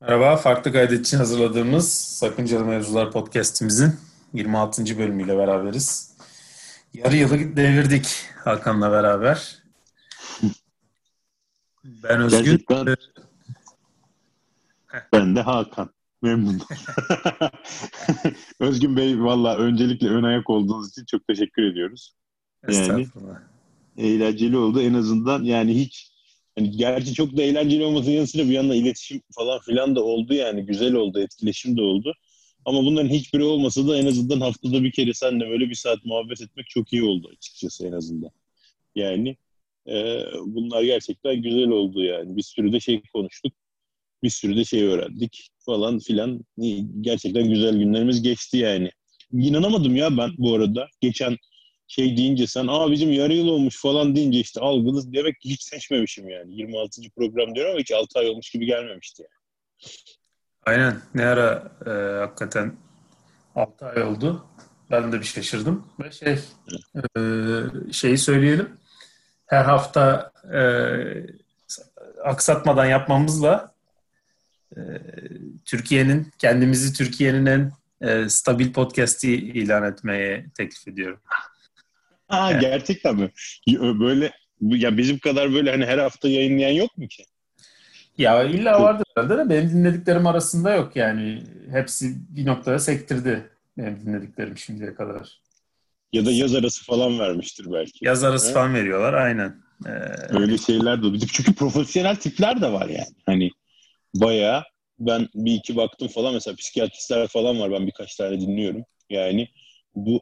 Merhaba, farklı kaydet için hazırladığımız Sakıncalı Mevzular podcastimizin 26. bölümüyle beraberiz. Yarı yılı devirdik Hakan'la beraber. Ben Özgün. Gerçekten. Ben de Hakan. Memnun. Özgün Bey valla öncelikle ön ayak olduğunuz için çok teşekkür ediyoruz. Yani eğlenceli oldu en azından yani hiç hani gerçi çok da eğlenceli olmasının yanı sıra bir yandan iletişim falan filan da oldu yani güzel oldu etkileşim de oldu. Ama bunların hiçbiri olmasa da en azından haftada bir kere seninle böyle bir saat muhabbet etmek çok iyi oldu açıkçası en azından. Yani e, bunlar gerçekten güzel oldu yani. Bir sürü de şey konuştuk. Bir sürü de şey öğrendik falan filan. Gerçekten güzel günlerimiz geçti yani. İnanamadım ya ben bu arada. Geçen şey deyince sen aa bizim yarı yıl olmuş falan deyince işte algınız demek ki hiç seçmemişim yani. 26. program diyorum ama hiç 6 ay olmuş gibi gelmemişti yani. Aynen. Ne ara e, hakikaten 6 ay oldu. Ben de bir şaşırdım. Ve şey e, şeyi söyleyelim. Her hafta e, aksatmadan yapmamızla e, Türkiye'nin kendimizi Türkiye'nin en e, stabil podcast'i ilan etmeye teklif ediyorum. Evet. gerçekten mi? Böyle ya bizim kadar böyle hani her hafta yayınlayan yok mu ki? Ya illa vardır herhalde de benim dinlediklerim arasında yok yani. Hepsi bir noktada sektirdi benim dinlediklerim şimdiye kadar. Ya da yaz arası falan vermiştir belki. Yaz arası Evet. falan veriyorlar aynen. Ee, Öyle şeyler de oluyor. Çünkü profesyonel tipler de var yani. Hani bayağı ben bir iki baktım falan mesela psikiyatristler falan var. Ben birkaç tane dinliyorum. Yani bu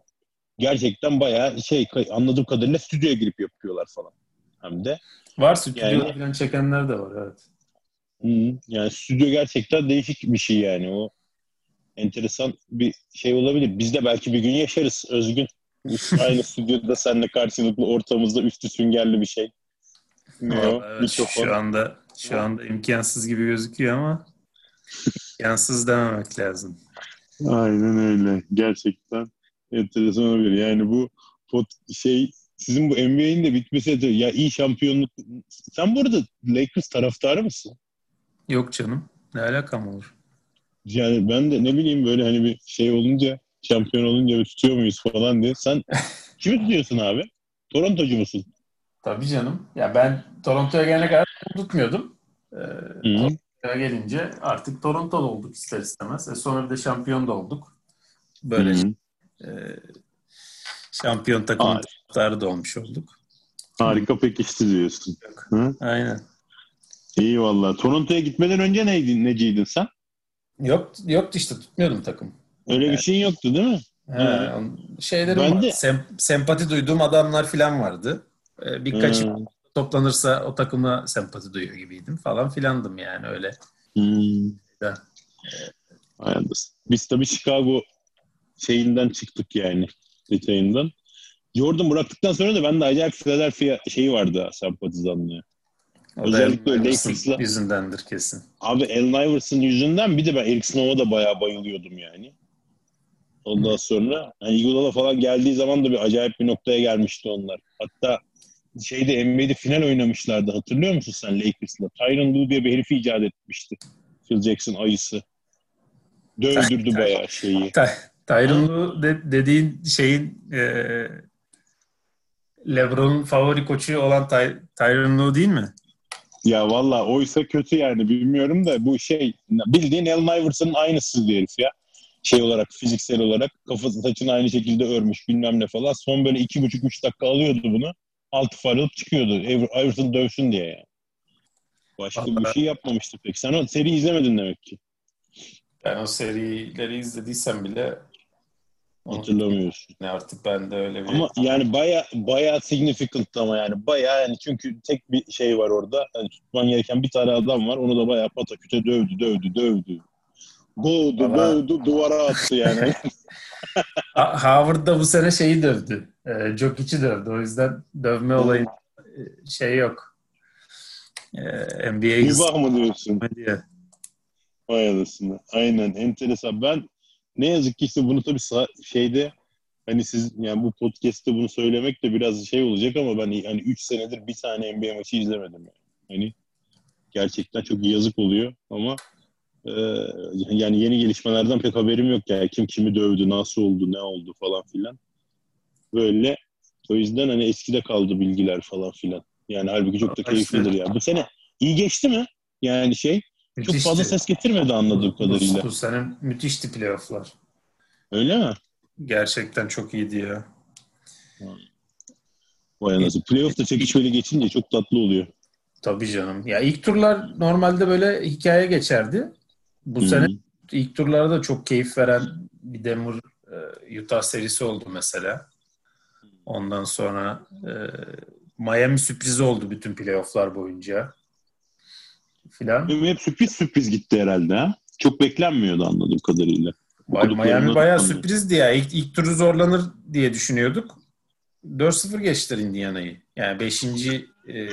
gerçekten bayağı şey anladığım kadarıyla stüdyoya girip yapıyorlar falan. Hem de var stüdyoda Yani- falan çekenler de var evet. Yani stüdyo gerçekten değişik bir şey yani o enteresan bir şey olabilir. Biz de belki bir gün yaşarız Özgün. Aynı stüdyoda seninle karşılıklı ortamızda üstü süngerli bir şey. Ne o? Evet, Mikrofon. şu anda şu anda imkansız gibi gözüküyor ama imkansız dememek lazım. Aynen öyle. Gerçekten enteresan olabilir. Yani bu pot şey sizin bu NBA'in de bitmesi de ya iyi şampiyonluk. Sen bu arada Lakers taraftarı mısın? Yok canım. Ne alakam olur? Yani ben de ne bileyim böyle hani bir şey olunca şampiyon olunca bir tutuyor muyuz falan diye. Sen kimi tutuyorsun abi? Torontocu musun? Tabii canım. Ya ben Toronto'ya gelene kadar tutmuyordum. Ee. Toronto'ya gelince artık Toronto'da olduk ister istemez. E sonra bir de şampiyon da olduk. Böyle Hı. E, şampiyon Harika. taraftarı da olmuş olduk. Harika pekişti diyorsun. Hı? Aynen. İyi valla. Toronto'ya gitmeden önce neydin, neciydin sen? Yok, yoktu işte tutmuyordum takım. Öyle bir şeyin yoktu değil mi? He, şeylerim Ben de- Sem- sempati duyduğum adamlar falan vardı. Ee, birkaç Hı. toplanırsa o takıma sempati duyuyor gibiydim falan filandım yani öyle. Hmm. Hay anasını. Biz tabii Chicago şeyinden çıktık yani detayından. Jordan bıraktıktan sonra da bende acayip Philadelphia şeyi vardı sempatizanlığı. Özellikle Iverson Lakers'la- yüzündendir kesin. Abi Allen Iverson yüzünden bir de ben Eric Snow'a da bayağı bayılıyordum yani. Ondan sonra hani Iguodala falan geldiği zaman da bir acayip bir noktaya gelmişti onlar. Hatta şeyde NBA'de final oynamışlardı. Hatırlıyor musun sen Lakers'la? Tyronn Lue diye bir herifi icat etmişti. Phil Jackson ayısı. Dövdürdü bayağı şeyi. Ty- Tyronn Lue de- dediğin şeyin e, LeBron'un favori koçu olan Ty- Tyronn Lue değil mi? Ya valla oysa kötü yani bilmiyorum da bu şey bildiğin Allen Iverson'ın aynısı bir herif ya. Şey olarak fiziksel olarak kafası saçını aynı şekilde örmüş bilmem ne falan. Son böyle iki buçuk üç dakika alıyordu bunu. Altı far alıp çıkıyordu. Iver- Iverson dövsün diye yani. Başka bir Vallahi- şey yapmamıştı pek. Sen o seri izlemedin demek ki. Ben o serileri izlediysem bile Hatırlamıyorsun. ne artık ben de öyle bir Ama yani baya baya significant ama yani baya yani çünkü tek bir şey var orada. Yani tutman gereken bir tane adam var. Onu da baya pataküte dövdü, dövdü, dövdü. Boğdu, Vallahi- boğdu, duvara attı yani. Howard da bu sene şeyi dövdü. E, Jokic'i dövdü. O yüzden dövme olayın e, şey yok. E, NBA Mübah mı diyorsun? diye. Vay anasını. Aynen enteresan. Ben ne yazık ki işte bunu tabii şeyde hani siz yani bu podcast'te bunu söylemek de biraz şey olacak ama ben hani 3 senedir bir tane NBA maçı izlemedim yani. Hani gerçekten çok yazık oluyor ama Ee, yani yeni gelişmelerden pek haberim yok yani kim kimi dövdü, nasıl oldu, ne oldu falan filan. Böyle o yüzden hani eskide kaldı bilgiler falan filan. Yani halbuki çok da keyiflidir ya. Bu sene iyi geçti mi? Yani şey Müthişti. çok fazla ses getirmedi anladığım kadarıyla. Bu, bu sene müthişti playofflar. Öyle mi? Gerçekten çok iyiydi ya. Vay anasını. Playoff'ta çekişmeli geçince çok tatlı oluyor. Tabii canım. Ya ilk turlar normalde böyle hikaye geçerdi. Bu hmm. sene ilk turlarda çok keyif veren bir Denver e, Utah serisi oldu mesela. Ondan sonra e, Miami sürprizi oldu bütün playofflar boyunca. Filan. Hep sürpriz sürpriz gitti herhalde ha. Çok beklenmiyordu anladığım kadarıyla. Miami bayağı sürprizdi ya. İlk, ilk turu zorlanır diye düşünüyorduk. 4-0 geçtiler Indiana'yı. Yani 5. E,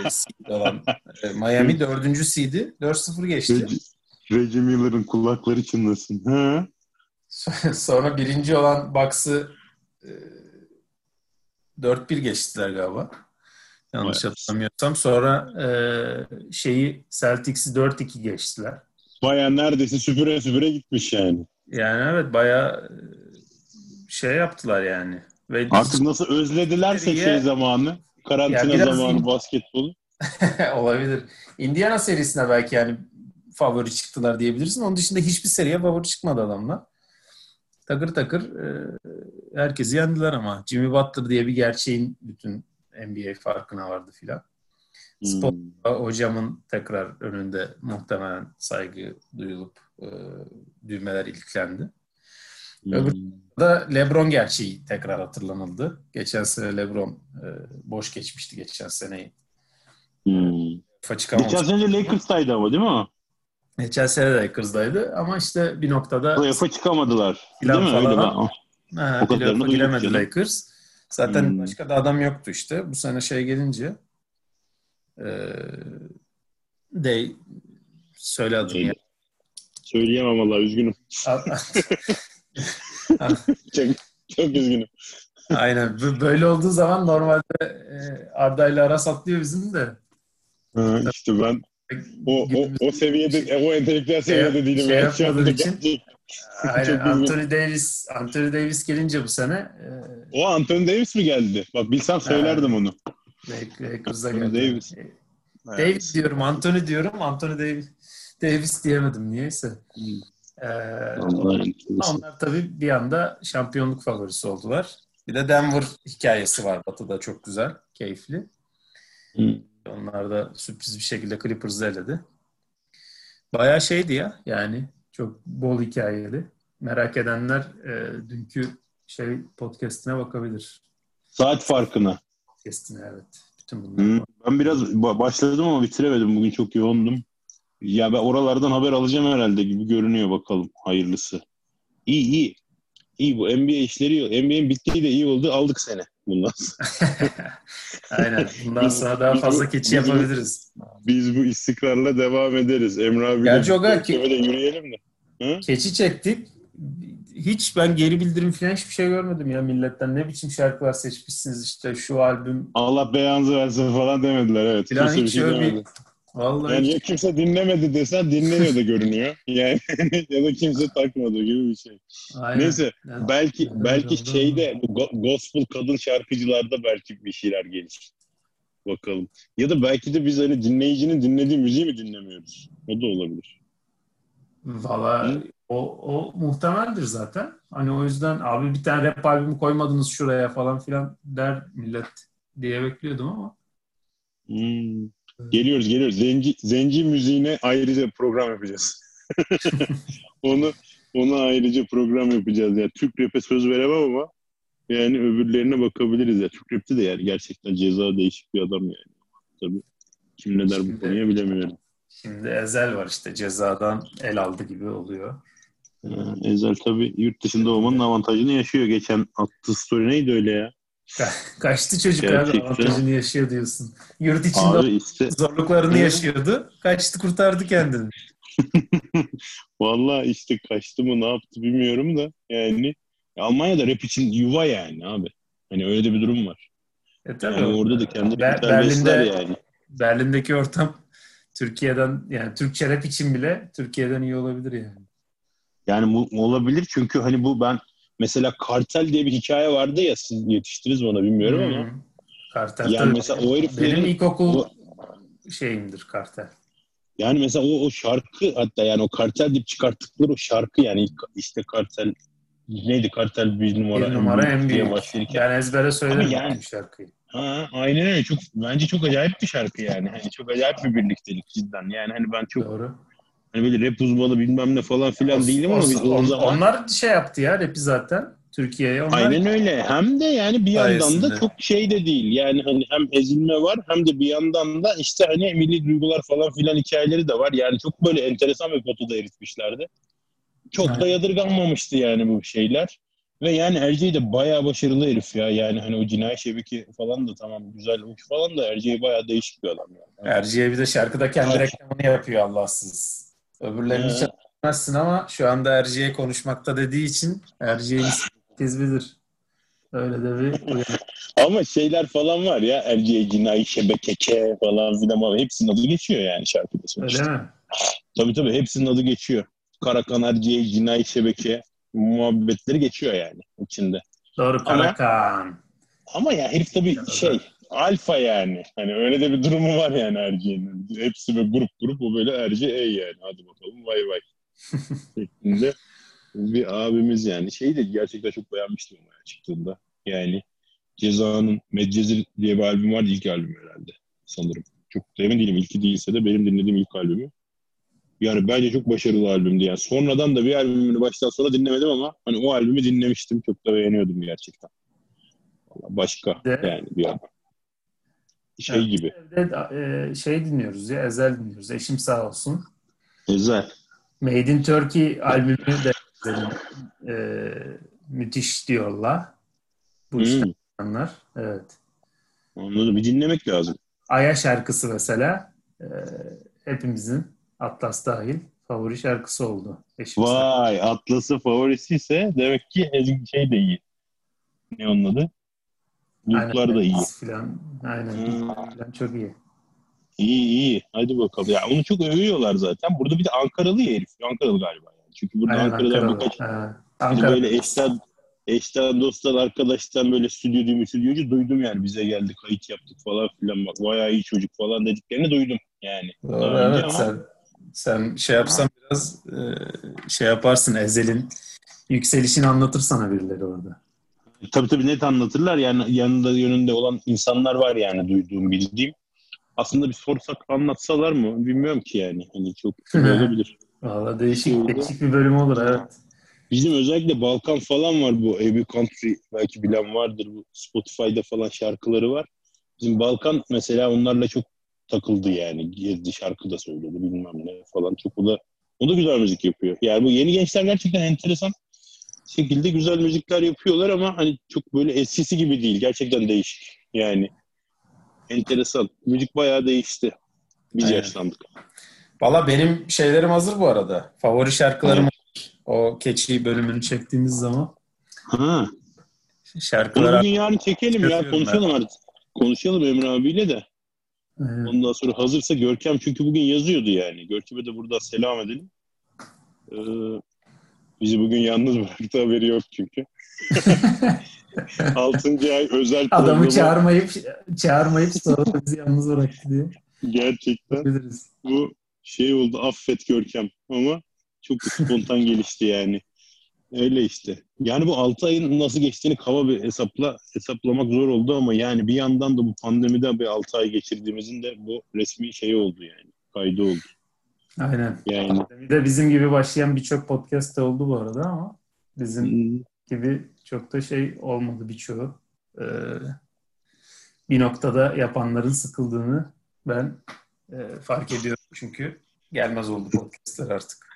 seed olan e, Miami 4. seed'i 4-0 geçti. Reggie Miller'ın kulakları çınlasın. Ha? Sonra birinci olan Bucks'ı e, 4-1 geçtiler galiba. Yanlış evet. hatırlamıyorsam. Sonra e, şeyi Celtics'i 4-2 geçtiler. Baya neredeyse süpüre süpüre gitmiş yani. Yani evet baya şey yaptılar yani. Ve Artık nasıl özledilerse şey zamanı, karantina ya zamanı in... basketbolu. Olabilir. Indiana serisine belki yani favori çıktılar diyebilirsin. Onun dışında hiçbir seriye favori çıkmadı adamlar. Takır takır e, herkesi yendiler ama. Jimmy Butler diye bir gerçeğin bütün NBA farkına vardı filan. Hmm. Spot hocamın tekrar önünde muhtemelen saygı duyulup e, düğmeler iliklendi. Hmm. Öbür da LeBron gerçeği tekrar hatırlanıldı. Geçen sene LeBron e, boş geçmişti geçen seneyi. Hmm. Geçen sene Lakers'taydı ama değil mi? Geçen sene de Lakers'daydı ama işte bir noktada playoff'a çıkamadılar. Değil mi? Öyle ha, playoff'a giremedi Lakers. Zaten hmm. başka da adam yoktu işte. Bu sene şey gelince e, de söyle adını ya. Söyleyemem valla üzgünüm. çok, çok üzgünüm. Aynen. Böyle olduğu zaman normalde e, Arda ile Aras atlıyor bizim de. Ha, işte ben o, o, o seviyede, o entelektüel seviyede şey, değilim. Şey yapmadığın için. Aynen. Anthony Davis, Anthony Davis gelince bu sene. E, o Anthony Davis mi geldi? Bak bilsem söylerdim onu. Lakers'a geldi. Davis. E, Davis diyorum, Anthony diyorum. Anthony Davis, Davis diyemedim niyeyse. Hmm. Ee, onlar, onlar tabii bir anda şampiyonluk favorisi oldular. Bir de Denver hikayesi var Batı'da çok güzel, keyifli. Hmm. Onlar da sürpriz bir şekilde Clippers'ı eledi. Bayağı şeydi ya yani çok bol hikayeli. Merak edenler e, dünkü şey podcast'ine bakabilir. Saat farkına. Podcast'ine evet. Bütün bunlar. Hmm, ben biraz başladım ama bitiremedim. Bugün çok yoğundum. Ya ben oralardan haber alacağım herhalde gibi görünüyor bakalım. Hayırlısı. İyi iyi. İyi bu NBA işleri NBA'nin bittiği de iyi oldu. Aldık sene bundan Aynen. Bundan sonra daha fazla keçi yapabiliriz. Biz bu istikrarla devam ederiz. Emre abiyle Gerçi o kadar ki, yürüyelim de. Hı? Keçi çektik. Hiç ben geri bildirim falan hiçbir şey görmedim ya milletten. Ne biçim şarkılar seçmişsiniz işte şu albüm. Allah beyanızı versin falan demediler evet. Falan hiç bir şey demedi. Vallahi yani ya kimse dinlemedi desen dinleniyor da görünüyor. Yani ya da kimse takmadı gibi bir şey. Aynen. Neyse yani, belki yani, belki doğru, şeyde bu gospel kadın şarkıcılarda belki bir şeyler gelir. Bakalım. Ya da belki de biz hani dinleyicinin dinlediği müziği mi dinlemiyoruz? O da olabilir. Valla o, o muhtemeldir zaten. Hani o yüzden abi bir tane rap albümü koymadınız şuraya falan filan der millet diye bekliyordum ama. Hmm. Geliyoruz geliyoruz. Zenci, zenci müziğine ayrıca program yapacağız. onu ona ayrıca program yapacağız. Yani Türk rap'e söz veremem ama yani öbürlerine bakabiliriz ya. Türk rap'te de yani gerçekten ceza değişik bir adam yani. Tabii kim ne der bu konuya bilemiyorum. Şimdi Ezel var işte cezadan el aldı gibi oluyor. Ezel tabii yurt dışında olmanın avantajını yaşıyor. Geçen attığı story neydi öyle ya? Kaçtı çocuk Gerçekten. abi avantajını yaşıyor diyorsun. Yurt içinde işte, zorluklarını evet. yaşıyordu. Kaçtı kurtardı kendini. Vallahi işte kaçtı mı ne yaptı bilmiyorum da yani Almanya'da rap için yuva yani abi. Hani öyle de bir durum var. E tabii. Yani orada da kendi Ber- Berlin'de yani. Berlin'deki ortam Türkiye'den yani Türkçe rap için bile Türkiye'den iyi olabilir yani. Yani bu olabilir çünkü hani bu ben mesela Kartel diye bir hikaye vardı ya siz yetiştiniz bana bilmiyorum ama. Hmm. Kartel Yani mesela o heriflerin- Benim ilkokul o- şeyimdir kartel. Yani mesela o, o şarkı hatta yani o kartel deyip çıkarttıkları o şarkı yani işte kartel neydi kartel bir numara, Bir numara en diye büyük. başlarken. Yani ezbere söylerim Ama yani- bu şarkıyı. Ha, aynen öyle. Çok bence çok acayip bir şarkı yani. Hani çok acayip bir birliktelik cidden. Yani hani ben çok Doğru. Hani böyle rap uzmanı bilmem ne falan filan değilim ama biz o On- zaman Onlar şey yaptı ya rapi zaten. Türkiye'ye onlar Aynen öyle. Hem de yani bir yandan Sayesinde. da çok şey de değil. Yani hani hem ezilme var hem de bir yandan da işte hani milli duygular falan filan hikayeleri de var. Yani çok böyle enteresan bir potada eritmişlerdi. Çok da Aynen. yadırganmamıştı yani bu şeyler. Ve yani Erceği de bayağı başarılı herif ya. Yani hani o cinayet şebeki falan da tamam güzel uç falan da Erceği bayağı değişik bir adam yani. Erciye bir de şarkıda kendi reklamını yapıyor Allahsız. Öbürlerini Evet. bilmezsin ama şu anda Erciye konuşmakta dediği için Erciye'yi herkes bilir. Öyle de bir. Ama şeyler falan var ya Erceği cinayet şebekeke falan filan. Hepsinin adı geçiyor yani şarkıda sonuçta. Öyle mi? Tabii tabii hepsinin adı geçiyor. Karakan, Erciye, Cinayet Şebeke muhabbetleri geçiyor yani içinde. Doğru Ama- Karakan. Ama ya herif tabii şey alfa yani. Hani öyle de bir durumu var yani Erciye'nin. Hepsi böyle grup grup o böyle Erci ey yani. Hadi bakalım vay vay. şeklinde bir abimiz yani. Şeyi de gerçekten çok beğenmiştim ama ya çıktığında. Yani Ceza'nın Medcezir diye bir albüm vardı ilk albüm herhalde sanırım. Çok emin değilim ilki değilse de benim dinlediğim ilk albümü. Yani bence çok başarılı albümdü yani. Sonradan da bir albümünü baştan sona dinlemedim ama hani o albümü dinlemiştim. Çok da beğeniyordum gerçekten. Vallahi Başka De- yani bir adam. Şey Evet. gibi. Evde, e, şey dinliyoruz ya Ezel dinliyoruz. Eşim sağ olsun. Güzel. Made in Turkey albümü de e, müthiş diyorlar. Bu Hmm, insanlar. Evet. anladım. Bir dinlemek lazım. Aya şarkısı mesela e, hepimizin Atlas dahil favori şarkısı oldu. Eşim Vay Atlas'ı favorisi ise demek ki şey de iyi. Ne onun adı? Gruplar da iyi. Falan. Aynen. Hmm. Falan çok iyi. İyi iyi. Hadi bakalım. Ya onu çok övüyorlar zaten. Burada bir de Ankaralı ya herif. Ankaralı galiba yani. Çünkü burada Aynen, Ankara'dan Ankaralı. birkaç Ankara. böyle eşten, eşten dosttan arkadaştan böyle stüdyocu stüdyocu duydum yani. Bize geldi kayıt yaptık falan filan. Bak bayağı iyi çocuk falan dediklerini duydum yani. Doğru, Daha evet. ama- Sen, sen şey yapsan biraz e, şey yaparsın. Ezel'in yükselişini anlatır sana birileri orada. Tabii tabii net anlatırlar. Yani yanında yönünde olan insanlar var yani duyduğum, bildiğim. Aslında bir sorsak anlatsalar mı bilmiyorum ki yani. Hani çok iyi olabilir. Valla değişik, Şey değişik bir bölüm olur evet. Bizim özellikle Balkan falan var bu Every Country belki bilen vardır. Bu Spotify'da falan şarkıları var. Bizim Balkan mesela onlarla çok takıldı yani. Gezdi şarkı da söyledi bilmem ne falan. Çok o da o da güzel müzik yapıyor. Yani bu yeni gençler gerçekten enteresan şekilde güzel müzikler yapıyorlar ama hani çok böyle eskisi gibi değil. Gerçekten değişik. Yani enteresan. Müzik bayağı değişti. Biz Aynen. yaşlandık. Valla benim şeylerim hazır bu arada. Favori şarkılarım o keçi bölümünü çektiğimiz zaman Ha. Bunu şarkılar bugün yarın çekelim ya. Konuşalım artık. Konuşalım Emre abiyle de. Evet. Ondan sonra hazırsa Görkem çünkü bugün yazıyordu yani. Görkem'e de burada selam edelim. Ee, bizi bugün yalnız bıraktı haberi yok çünkü. Altıncı ay özel adamı programı çağırmayıp çağırmayıp sonra bizi yalnız bıraktı diye gerçekten biliriz. bu şey oldu affet Görkem ama çok spontan gelişti yani. Öyle işte. Yani bu 6 ayın nasıl geçtiğini kaba bir hesapla hesaplamak zor oldu ama yani bir yandan da bu pandemide bir 6 ay geçirdiğimizin de bu resmi şey oldu yani. Kaydı oldu. Aynen. Yani Bir de bizim gibi başlayan birçok podcast de oldu bu arada ama bizim hmm, gibi çok da şey olmadı birçoğu. Ee, bir noktada yapanların sıkıldığını ben e, fark ediyorum çünkü gelmez oldu podcastler artık.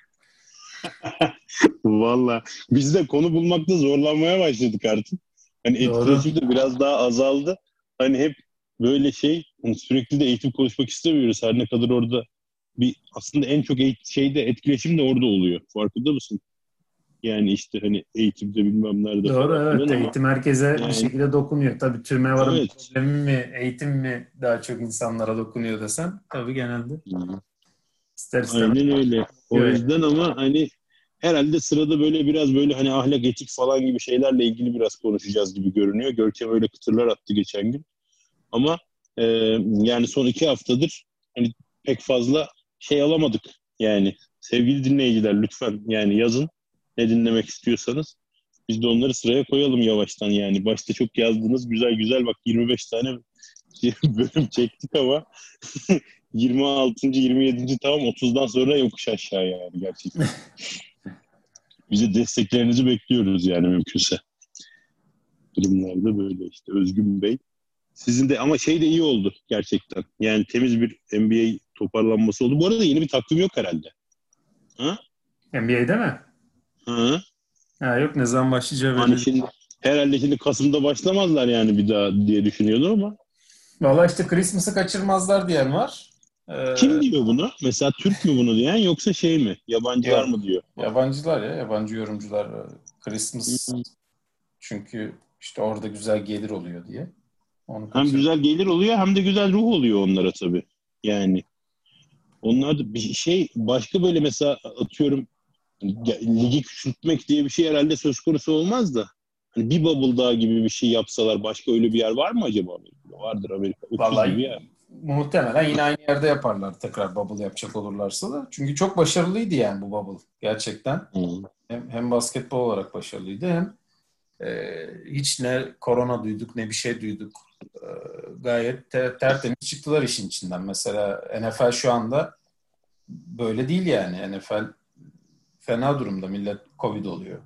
Valla biz de konu bulmakta zorlanmaya başladık artık. Hani etkileşim de biraz daha azaldı. Hani hep böyle şey hani sürekli de eğitim konuşmak istemiyoruz. Her ne kadar orada bir aslında en çok şeyde etkileşim de orada oluyor. Farkında mısın? Yani işte hani eğitimde bilmem nerede Doğru evet ama- eğitim herkese Yani- bir şekilde dokunuyor. Tabii türme varın Evet. problemi mi eğitim mi daha çok insanlara dokunuyor desen tabii genelde. Hı. İster istemez. Aynen öyle. O Evet. yüzden ama hani herhalde sırada böyle biraz böyle hani ahlak etik falan gibi şeylerle ilgili biraz konuşacağız gibi görünüyor. Görkem öyle kıtırlar attı geçen gün. Ama e, yani son iki haftadır hani pek fazla şey alamadık. Yani sevgili dinleyiciler lütfen yani yazın ne dinlemek istiyorsanız. Biz de onları sıraya koyalım yavaştan yani. Başta çok yazdınız güzel güzel bak 25 tane bölüm çektik ama 26. 27. tamam 30'dan sonra yokuş aşağı yani gerçekten. Bize desteklerinizi bekliyoruz yani mümkünse. Durumlarda böyle işte Özgün Bey. Sizin de ama şey de iyi oldu gerçekten. Yani temiz bir NBA toparlanması oldu. Bu arada yeni bir takvim yok herhalde. NBA'de mi? Hı? Ha, yok ne zaman başlayacağı Hani belli. şimdi herhalde şimdi Kasım'da başlamazlar yani bir daha diye düşünüyordum ama. Valla işte Christmas'ı kaçırmazlar diyen var. Ee, Kim diyor bunu? Mesela Türk mü bunu diyen yoksa şey mi? Yabancılar Yok. mı diyor? Yabancılar ya, yabancı yorumcular. e, Christmas çünkü işte orada güzel gelir oluyor diye. Onu Hem güzel gelir oluyor hem de güzel ruh oluyor onlara tabii. Yani onlar da bir şey başka böyle mesela atıyorum ligi küçültmek diye bir şey herhalde söz konusu olmaz da. Hani bir bubble daha gibi bir şey yapsalar başka öyle bir yer var mı acaba Amerika'da? Vardır Amerika. Vallahi- gibi yer. Muhtemelen yine aynı yerde yaparlar tekrar bubble yapacak olurlarsa da. Çünkü çok başarılıydı yani bu bubble. Gerçekten. Hem, hem basketbol olarak başarılıydı hem e, hiç ne korona duyduk ne bir şey duyduk. E, gayet te- tertemiz çıktılar işin içinden. Mesela NFL şu anda böyle değil yani. NFL fena durumda. Millet Covid oluyor.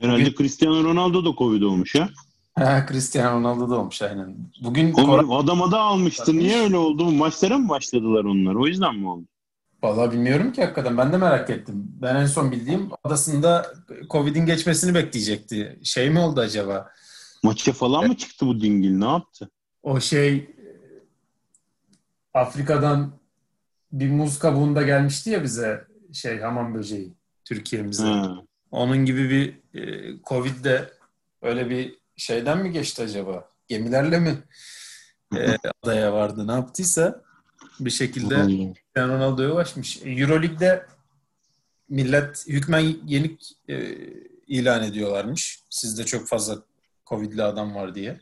Herhalde Bugün- Cristiano Ronaldo da Covid olmuş ha. Ha, Cristiano Ronaldo da olmuş aynen. Bugün korona... adama da almıştı. Niye öyle oldu? Maçlara mı başladılar onlar? O yüzden mi oldu? Vallahi bilmiyorum ki hakikaten. Ben de merak ettim. Ben en son bildiğim adasında Covid'in geçmesini bekleyecekti. Şey mi oldu acaba? Maça falan mı çıktı bu dingil? Ne yaptı? O şey e, Afrika'dan bir muz kabuğunda gelmişti ya bize şey hamam böceği Türkiye'mize. Ha. Onun gibi bir e, Covid de öyle bir şeyden mi geçti acaba? Gemilerle mi e, adaya vardı? Ne yaptıysa bir şekilde Ronaldo'ya ulaşmış. E, Euroleague'de millet hükmen yenik e, ilan ediyorlarmış. Sizde çok fazla Covid'li adam var diye.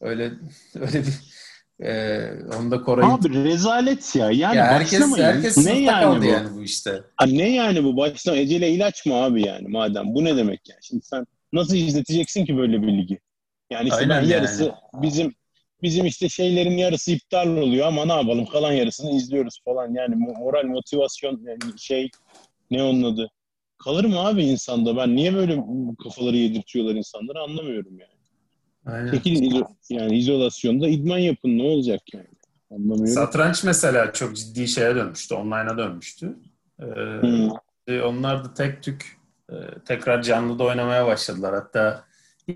Öyle öyle bir e, onu da Koray'ın Abi rezalet ya. Yani ya herkes herkes ne yani kaldı bu? yani bu işte. Ha, ne yani bu? Başlama ecele ilaç mı abi yani madem? Bu ne demek yani? Şimdi sen nasıl izleteceksin ki böyle bir ligi? Yani işte Aynen ben yarısı yani. bizim bizim işte şeylerin yarısı iptal oluyor ama ne yapalım kalan yarısını izliyoruz falan. Yani mo- moral motivasyon yani şey ne onun adı? Kalır mı abi insanda? Ben niye böyle kafaları yedirtiyorlar insanları anlamıyorum yani. Aynen. Çekilin izo- yani izolasyonda idman yapın ne olacak yani? Anlamıyorum. Satranç mesela çok ciddi şeye dönmüştü. Online'a dönmüştü. Ee, e, onlar da tek tük e, tekrar canlıda oynamaya başladılar. Hatta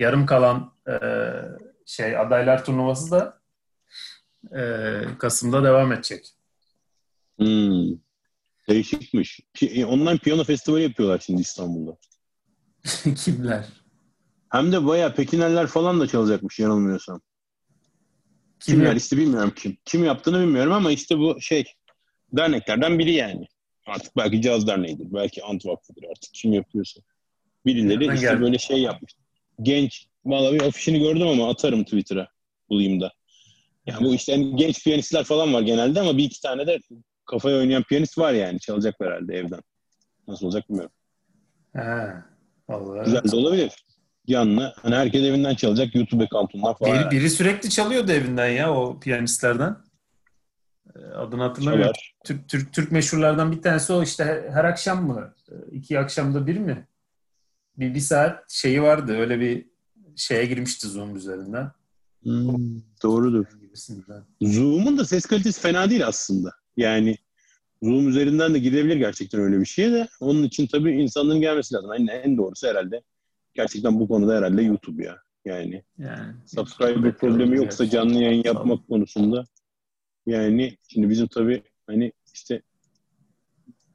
yarım kalan e, şey adaylar turnuvası da e, Kasım'da devam edecek. Hmm. Değişikmiş. Pi- online piyano festivali yapıyorlar şimdi İstanbul'da. Kimler? Hem de bayağı Pekinerler falan da çalacakmış yanılmıyorsam. Kimler Kimler? işte bilmiyorum kim. Kim yaptığını bilmiyorum ama işte bu şey derneklerden biri yani. Artık belki Caz Derneği'dir, belki Ant Vakfı'dır artık kim yapıyorsa. Birileri Nereden işte geldi? böyle şey yapmış. Genç, vallahi bir afişini gördüm ama atarım Twitter'a bulayım da. Yani bu işte hani genç piyanistler falan var genelde ama bir iki tane de kafaya oynayan piyanist var yani. Çalacaklar herhalde evden. Nasıl olacak bilmiyorum. Ha, vallahi. Güzel de olabilir. Yanına hani herkes evinden çalacak YouTube account'undan falan. Biri, biri sürekli çalıyordu evinden ya o piyanistlerden. Ee, Adını hatırlamıyorum. çalar. Türk, Türk, Türk meşhurlardan bir tanesi o işte her, her akşam mı? Ee, iki akşamda bir mi? Bir, bir saat şeyi vardı. Öyle bir şeye girmişti Zoom üzerinden. Hmm, doğrudur. Gibisinden. Zoom'un da ses kalitesi fena değil aslında. Yani Zoom üzerinden de gidebilir gerçekten öyle bir şeye de. Onun için tabii insanların gelmesi lazım. En, en doğrusu herhalde. Gerçekten bu konuda herhalde YouTube ya. Yani Yani. subscriber problemi yoksa canlı yayın yapmak konusunda. Yani şimdi bizim tabii hani işte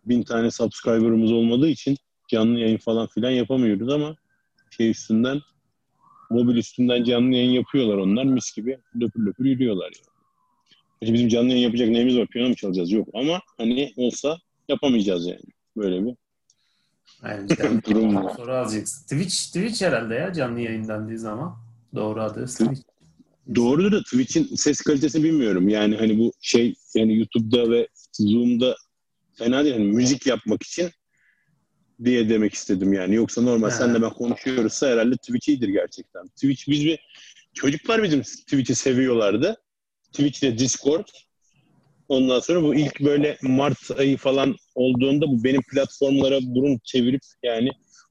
bin tane subscriber'ımız olmadığı için canlı yayın falan filan yapamıyoruz ama şey üstünden mobil üstünden canlı yayın yapıyorlar onlar mis gibi löpür löpür yürüyorlar yani. Bizim canlı yayın yapacak neyimiz var? Piyano mu çalacağız? Yok ama hani olsa yapamayacağız yani. Böyle bir Yani işte durum var. soru alacaksın. Twitch, Twitch herhalde ya canlı yayınlandığı zaman. Doğru adı Twitch. Doğrudur da Twitch'in ses kalitesini bilmiyorum. Yani hani bu şey yani YouTube'da ve Zoom'da fena değil. Yani müzik yapmak için diye demek istedim yani. Yoksa normal Ha. senle ben konuşuyoruzsa herhalde Twitch iyidir gerçekten. Twitch biz bir çocuklar bizim Twitch'i seviyorlardı. Twitch'te Discord. Ondan sonra bu ilk böyle Mart ayı falan olduğunda bu benim platformlara burun çevirip yani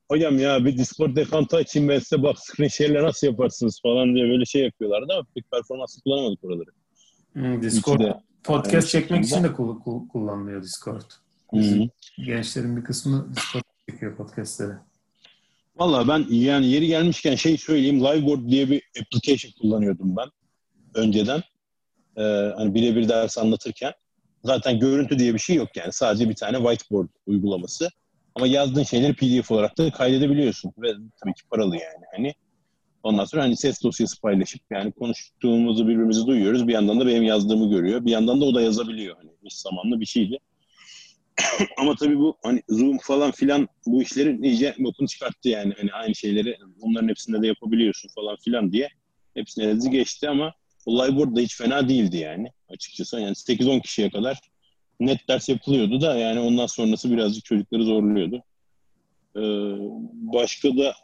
hocam ya bir Discord account'u açayım ben size bak screen share'le nasıl yaparsınız falan diye böyle şey yapıyorlardı ama pek performanslı kullanamadık oraları. Hmm, Discord Twitch'te podcast aynı çekmek için de kul- kul- kullanılıyor Discord. Hı. Gençlerin bir kısmı Discord çekiyor podcastleri. Valla ben yani yeri gelmişken şey söyleyeyim. Liveboard diye bir application kullanıyordum ben önceden. Ee, hani birebir ders anlatırken. Zaten görüntü diye bir şey yok yani. Sadece bir tane whiteboard uygulaması. Ama yazdığın şeyleri PDF olarak da kaydedebiliyorsun. Ve tabii ki paralı yani. Hani ondan sonra hani ses dosyası paylaşıp yani konuştuğumuzu birbirimizi duyuyoruz. Bir yandan da benim yazdığımı görüyor. Bir yandan da o da yazabiliyor. Hani eş zamanlı bir şeydi. Ama tabii bu hani Zoom falan filan bu işlerin iyice bokunu çıkarttı yani. Hani aynı şeyleri onların hepsinde de yapabiliyorsun falan filan diye. Hepsine elinizi geçti ama o Liveboard da hiç fena değildi yani açıkçası. Yani 8-10 kişiye kadar net ders yapılıyordu da yani ondan sonrası birazcık çocukları zorluyordu. Ee, başka da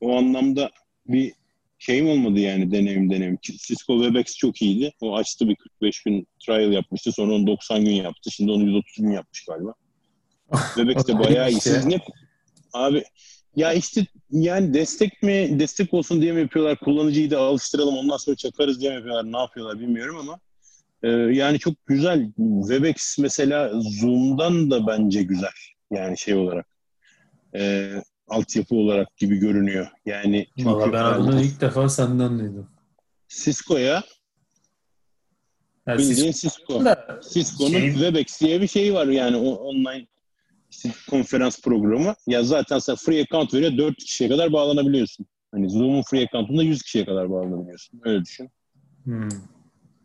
o anlamda bir şeyim olmadı yani deneyim deneyim. Cisco Webex çok iyiydi. O açtı bir 45 gün trial yapmıştı. Sonra onu 90 gün yaptı. Şimdi onu 130 gün yapmış galiba. Webex de bayağı iyi. Siz ne abi ya işte yani destek mi destek olsun diye mi yapıyorlar? Kullanıcıyı da alıştıralım ondan sonra çakarız diye mi yapıyorlar? Ne yapıyorlar bilmiyorum ama e, yani çok güzel. Webex mesela Zoom'dan da bence güzel yani şey olarak e, altyapı olarak gibi görünüyor. Yani çünkü ben adını ilk defa senden duydum. Cisco'ya Yani bildiğin Cisco Cisco'nun Şey- Webex diye bir şeyi var. Yani o online işte konferans programı. Ya zaten sen free account veriyor 4 kişiye kadar bağlanabiliyorsun. Hani Zoom'un free account'unda 100 kişiye kadar bağlanabiliyorsun. Öyle düşün. Hmm.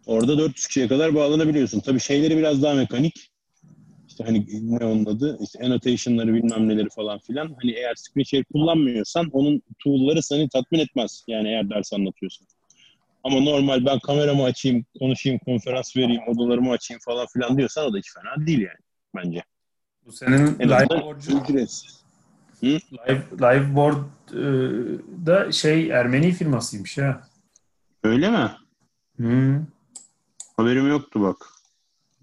Orada 400 kişiye kadar bağlanabiliyorsun. Tabii şeyleri biraz daha mekanik. İşte hani ne onun adı? İşte annotation'ları bilmem neleri falan filan. Hani eğer screen share kullanmıyorsan onun tool'ları seni tatmin etmez. Yani eğer ders anlatıyorsan. Ama normal ben kameramı açayım, konuşayım, konferans vereyim, odalarımı açayım falan filan diyorsan o da hiç fena değil yani bence. Bu senin En azından Liveboard'cu ücretsiz. Live, Liveboard e, da şey Ermeni firmasıymış ha. Öyle mi? Hmm. Haberim yoktu bak.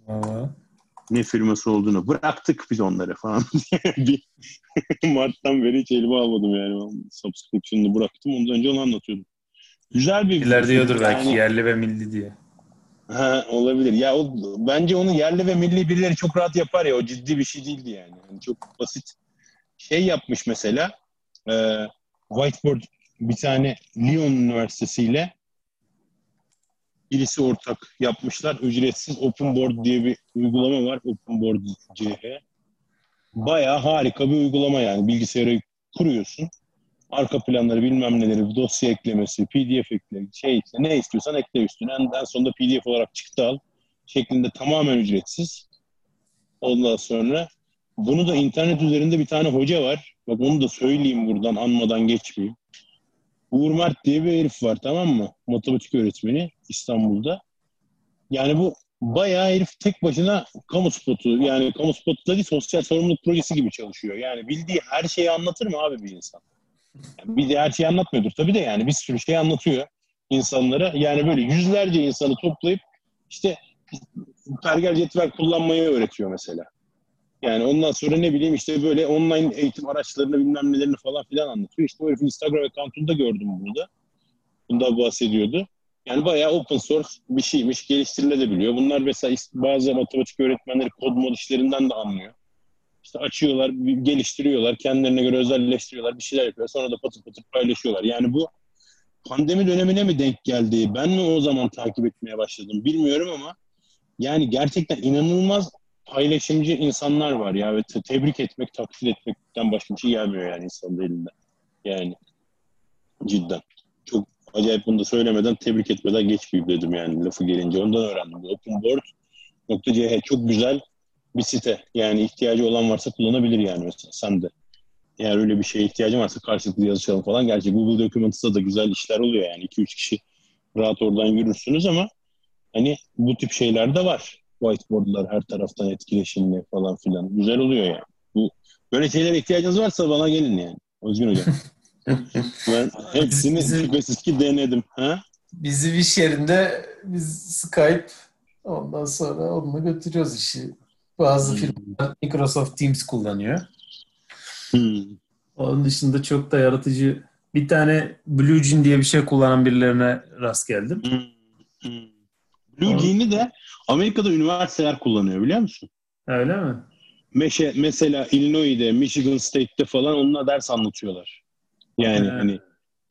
Valla. Ne firması olduğunu. Bıraktık biz onları falan. Mart'tan beri hiç elime almadım yani. Subscription'ını bıraktım. Ondan önce onu anlatıyordum. Güzel bir İler diyordur belki Yani- yerli ve milli diye. Ha, olabilir. Ya o, bence onu yerli ve milli birileri çok rahat yapar ya. O ciddi bir şey değildi yani. Yani çok basit. Şey yapmış mesela e, Whiteboard bir tane Lyon Üniversitesi ile birisi ortak yapmışlar. Ücretsiz Open Board diye bir uygulama var. Open Board CH. Bayağı harika bir uygulama yani. Bilgisayarı kuruyorsun. Arka planları bilmem neleri, dosya eklemesi, PDF ekle, şey ne istiyorsan ekle üstüne. En, en sonunda PDF olarak çıktı al. Şeklinde tamamen ücretsiz. Ondan sonra bunu da internet üzerinde bir tane hoca var. Bak onu da söyleyeyim buradan anmadan geçmeyeyim. Uğur Mert diye bir herif var tamam mı? Matematik öğretmeni İstanbul'da. Yani bu bayağı herif tek başına kamu spotu yani kamu spotu da değil sosyal sorumluluk projesi gibi çalışıyor. Yani bildiği her şeyi anlatır mı abi bir insan? Bir de her şeyi anlatmıyordur tabii de yani bir sürü şey anlatıyor insanlara. Yani böyle yüzlerce insanı toplayıp işte pergel cetvel kullanmayı öğretiyor mesela. Yani ondan sonra ne bileyim işte böyle online eğitim araçlarını bilmem nelerini falan filan anlatıyor. İşte herifin Instagram account'unda gördüm bunu da. Bundan bahsediyordu. Yani bayağı open source bir şeymiş, geliştirilebiliyor. Bunlar mesela bazı matematik öğretmenleri kod mod işlerinden de anlıyor. İşte açıyorlar, geliştiriyorlar, kendilerine göre özelleştiriyorlar, bir şeyler yapıyorlar. Sonra da patır patır paylaşıyorlar. Yani bu pandemi dönemine mi denk geldi? Ben mi o zaman takip etmeye başladım bilmiyorum ama yani gerçekten inanılmaz paylaşımcı insanlar var ya ve te- tebrik etmek, takdir etmekten başka bir şey gelmiyor yani insanın elinden. Yani cidden. Çok acayip bunu da söylemeden tebrik etmeden geçmeyeyim dedim yani lafı gelince. Ondan öğrendim. Openboard.ch çok güzel bir site. Yani ihtiyacı olan varsa kullanabilir yani mesela sen de. Eğer öyle bir şeye ihtiyacın varsa karşılıklı yazışalım falan. Gerçi Google Documents'ta da güzel işler oluyor yani. 2-3 kişi rahat oradan yürürsünüz ama hani bu tip şeyler de var. Whiteboard'lar her taraftan etkileşimli falan filan. Güzel oluyor yani. Bu böyle şeylere ihtiyacınız varsa bana gelin yani. Özgün Hocam. ben hepsini Bizim, şüphesiz ki denedim. Ha? Bizim iş yerinde biz Skype ondan sonra onunla götürüyoruz işi. Bazı hmm. firmalar Microsoft Teams kullanıyor. Hmm. Onun dışında çok da yaratıcı bir tane Blue Jean diye bir şey kullanan birilerine rast geldim. Hmm. Hmm. Blue Jean'i de Amerika'da üniversiteler kullanıyor biliyor musun? Öyle mi? Meşe, mesela Illinois'de, Michigan State'te falan onunla ders anlatıyorlar. Yani evet. hani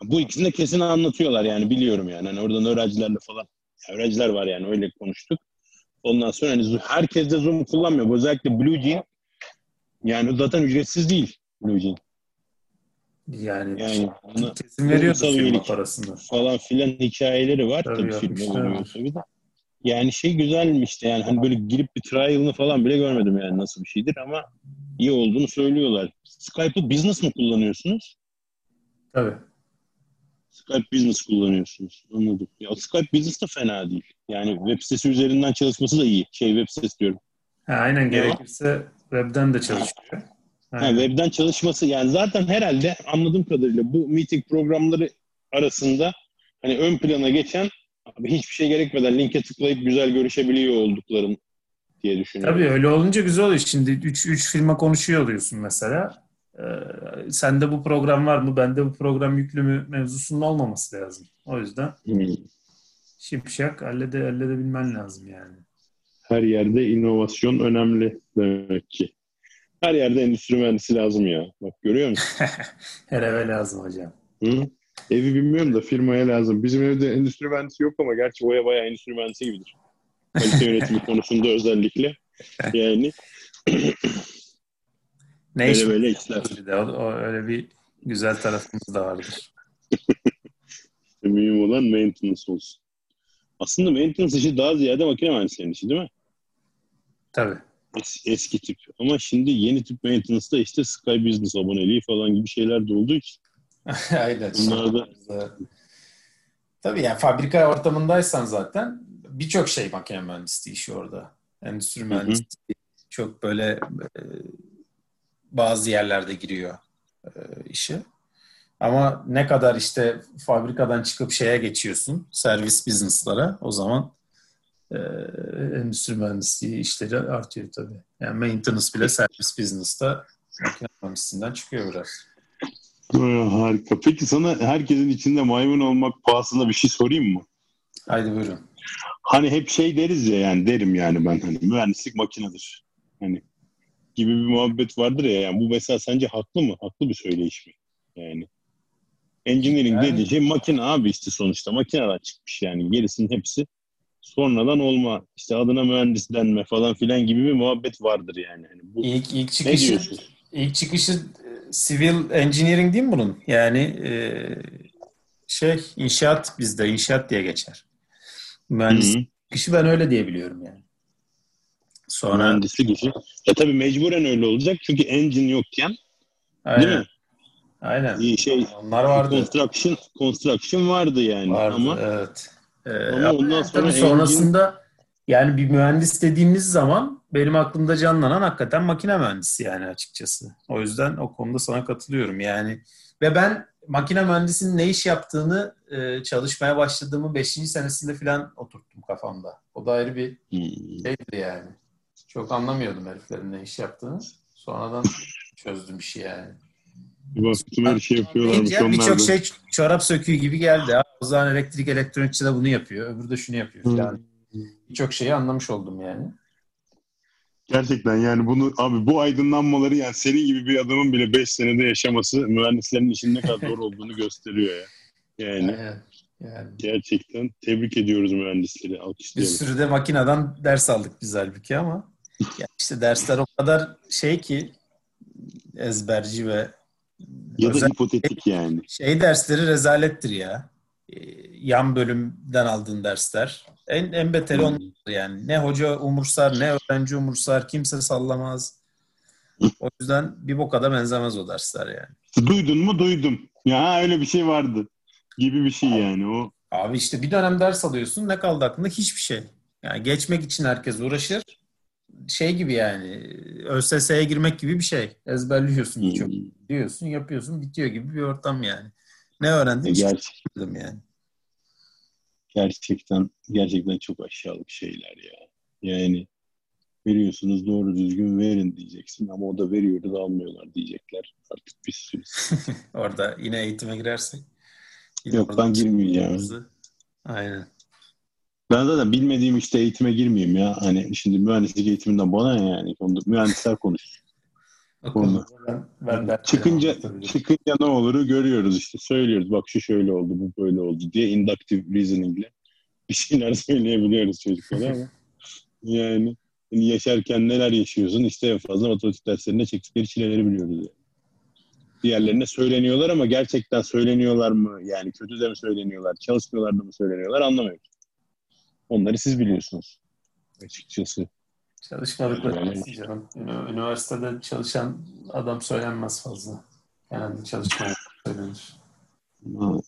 bu ikisini de kesin anlatıyorlar yani biliyorum yani. Hani oradan öğrencilerle falan öğrenciler var yani öyle konuştuk. Ondan sonra hani herkes de Zoom kullanmıyor. Özellikle Blue Jean yani zaten ücretsiz değil Blue Jean. Yani, yani ona kesin veriyordu firma parasını. Falan filan hikayeleri var tabii, tabii firma tabii de. Yani şey güzelmiş de yani hani böyle girip bir trial'ını falan bile görmedim yani nasıl bir şeydir ama iyi olduğunu söylüyorlar. Skype'ı business mı kullanıyorsunuz? Tabii. Skype Business kullanıyorsunuz. Anladım. Ya Skype Business de fena değil. Yani web sitesi üzerinden çalışması da iyi. Şey web sitesi diyorum. Ha, aynen gerekirse webden de çalışıyor. Ha, webden çalışması yani zaten herhalde anladığım kadarıyla bu meeting programları arasında hani ön plana geçen abi hiçbir şey gerekmeden linke tıklayıp güzel görüşebiliyor oldukların diye düşünüyorum. Tabii öyle olunca güzel oluyor. Şimdi 3 firma konuşuyor oluyorsun mesela. Ee, sende bu program var mı, bende bu program yüklü mü mevzusunun olmaması lazım. O yüzden hmm. şipşak hallede, halledebilmen lazım yani. Her yerde inovasyon önemli demek ki. Her yerde endüstri mühendisi lazım ya. Bak görüyor musun? Her eve lazım hocam. Hı? Evi bilmiyorum da firmaya lazım. Bizim evde endüstri mühendisi yok ama gerçi Oya bayağı endüstri mühendisi gibidir. Kalite yönetimi konusunda özellikle. Yani ne böyle iş böyle işler. Bir de, o, o, öyle bir güzel tarafımız da vardır. işte mühim olan maintenance olsun. Aslında maintenance işi daha ziyade makine mühendislerinin işi değil mi? Tabii. Es, eski tip. Ama şimdi yeni tip maintenance'da işte Sky Business aboneliği falan gibi şeyler de olduğu için. Aynen. Bunlar da... Tabii yani fabrika ortamındaysan zaten birçok şey makine mühendisliği işi orada. Endüstri mühendisliği çok böyle e, bazı yerlerde giriyor e, işi. Ama ne kadar işte fabrikadan çıkıp şeye geçiyorsun, servis business'lara o zaman e, endüstri mühendisliği işleri artıyor tabii. Yani maintenance bile servis business'ta makine mühendisliğinden çıkıyor biraz. Harika. Peki sana herkesin içinde maymun olmak pahasına bir şey sorayım mı? Haydi buyurun. Hani hep şey deriz ya yani derim yani ben hani mühendislik makinedir. Hani gibi bir muhabbet vardır ya yani bu mesela sence haklı mı? Haklı bir söyleyiş mi? Yani engineering yani... dediği şey makine abi işte sonuçta makineden çıkmış yani gerisinin hepsi sonradan olma işte adına mühendis denme falan filan gibi bir muhabbet vardır yani. yani bu, ilk, ilk çıkışı ilk çıkışı e, civil engineering değil mi bunun? Yani e, şey inşaat bizde inşaat diye geçer. Mühendis çıkışı ben öyle diyebiliyorum yani. Sonra mühendislik işi. Ya tabii mecburen öyle olacak çünkü engine yokken Aynen. değil mi? Aynen. Şey, Onlar vardı. Construction, construction vardı yani. Vardı, ama evet. Ee, ama ondan sonra tabii sonrasında engine... yani bir mühendis dediğimiz zaman benim aklımda canlanan hakikaten makine mühendisi yani açıkçası. O yüzden o konuda sana katılıyorum yani. Ve ben makine mühendisinin ne iş yaptığını e, çalışmaya başladığımı 5. senesinde falan oturttum kafamda. O da ayrı bir hmm. şeydi yani. Çok anlamıyordum heriflerin ne iş yaptığını. Sonradan çözdüm işi yani. Bir baktım her şey yapıyorlarmış onlarda. Birçok şey çorap söküğü gibi geldi. O zaman elektrik elektronikçi de bunu yapıyor. Öbürü de şunu yapıyor falan. Birçok şeyi anlamış oldum yani. Gerçekten yani bunu abi bu aydınlanmaları yani senin gibi bir adamın bile 5 senede yaşaması mühendislerin işin ne kadar zor olduğunu gösteriyor ya. Yani. Evet. Yani. Gerçekten tebrik ediyoruz mühendisleri. Alkışlayalım. Bir sürü de makineden ders aldık biz halbuki ama yani işte dersler o kadar şey ki ezberci ve ya da hipotetik yani. Şey dersleri rezalettir ya. e, yan bölümden aldığın dersler. En, en beteri onlar yani. Ne hoca umursar, ne öğrenci umursar, kimse sallamaz. O yüzden bir boka da benzemez o dersler yani. Duydun mu? Duydum. Ya öyle bir şey vardı. Gibi bir şey yani o. Abi işte bir dönem ders alıyorsun. Ne kaldı aklında? Hiçbir şey. Yani geçmek için herkes uğraşır. Şey gibi yani ÖSS'ye girmek gibi bir şey. Ezberliyorsun Hmm. çok. Diyorsun, yapıyorsun, bitiyor gibi bir ortam yani. Ne öğrendin? Hiç Gerçek, bilmiyorum yani. gerçekten gerçekten çok aşağılık şeyler ya. Yani veriyorsunuz doğru düzgün verin diyeceksin ama o da veriyordu da almıyorlar diyecekler. Artık sürü. Orada yine eğitime girersek. yine Yok oradan ben girmeyeceğim. Aynen. Ben zaten bilmediğim işte eğitime girmeyeyim ya. Hani şimdi mühendislik eğitiminden bana ne yani? Onu mühendisler konuş. O Konuda. konuda ben, ben Çıkınca çıkınca ne oluru görüyoruz işte. Söylüyoruz bak şu şöyle oldu, bu böyle oldu diye inductive reasoning'le bir şeyler söyleyebiliyoruz çocuklara ama yani hani yaşarken neler yaşıyorsun işte en fazla matematik derslerinde çektikleri çileleri biliyoruz yani. Diğerlerine söyleniyorlar ama gerçekten söyleniyorlar mı? Yani kötü de mi söyleniyorlar? Çalışmıyorlar da mı söyleniyorlar? Anlamıyoruz. Onları siz biliyorsunuz. Açıkçası. Çalışmadıkları Yani- canım. Üniversitede çalışan adam söylenmez fazla. Genelde çalışmayan söylenir.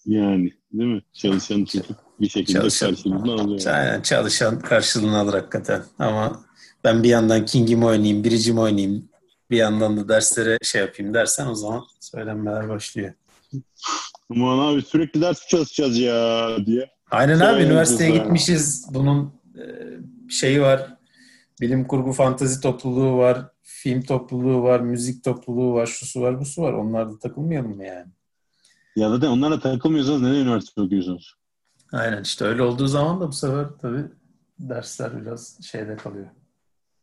Yani değil mi? Çalışan çocuk bir şekilde Çalışan- karşılığını alıyor. Aynen çalışan karşılığını alır hakikaten. Ama ben bir yandan King'imi oynayayım, biricimi oynayayım, bir yandan da derslere şey yapayım dersen o zaman söylenmeler başlıyor. Aman abi sürekli ders çalışacağız ya diye. Aynen abi Söylenir üniversiteye zaten. gitmişiz. Bunun e, şeyi var. Bilim kurgu fantazi topluluğu var. Film topluluğu var. Müzik topluluğu var. Şusu var busu var. Onlarda takılmayalım mı yani? Ya zaten onlarla takılmıyorsanız neden üniversite okuyorsunuz? Aynen işte öyle olduğu zaman da bu sefer tabii dersler biraz şeyde kalıyor.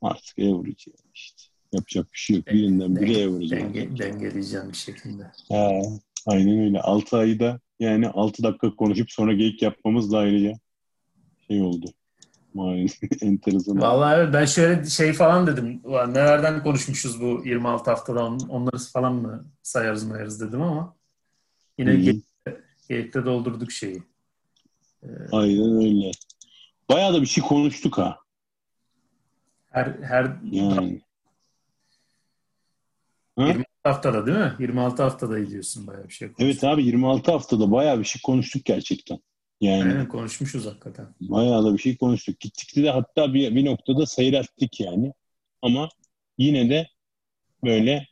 Artık average yani işte. Yapacak bir şey yok. Birinden biri average. Denge, dengeleyeceğim bir şekilde. Ha, aynen öyle. 6 ayda yani 6 dakika konuşup sonra geyik yapmamız da ayrıca şey oldu. Maalesef enteresan. Vallahi evet, ben şöyle şey falan dedim. Ulan nelerden konuşmuşuz bu 26 haftada on- onları falan mı sayarız mayarız dedim ama yine geyikte doldurduk şeyi. Aynen öyle. Bayağı da bir şey konuştuk ha. Her her Yani. Ha? 26 haftada değil mi? 26 haftada gidiyorsun bayağı bir şey. konuştuk. Evet abi 26 haftada bayağı bir şey konuştuk gerçekten. Yani Aynen konuşmuşuz hakikaten. bayağı da bir şey konuştuk. Gittikçe de hatta bir, bir noktada seyrettik yani. Ama yine de böyle